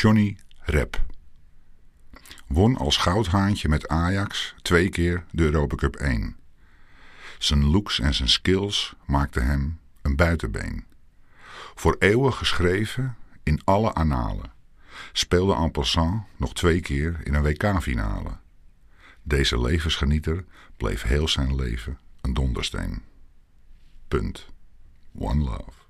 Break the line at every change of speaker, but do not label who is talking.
Johnny Rep. Won als goudhaantje met Ajax twee keer de Europa Cup 1. Zijn looks en zijn skills maakten hem een buitenbeen. Voor eeuwen geschreven in alle analen. Speelde en passant nog twee keer in een WK-finale. Deze levensgenieter bleef heel zijn leven een dondersteen. Punt. One love.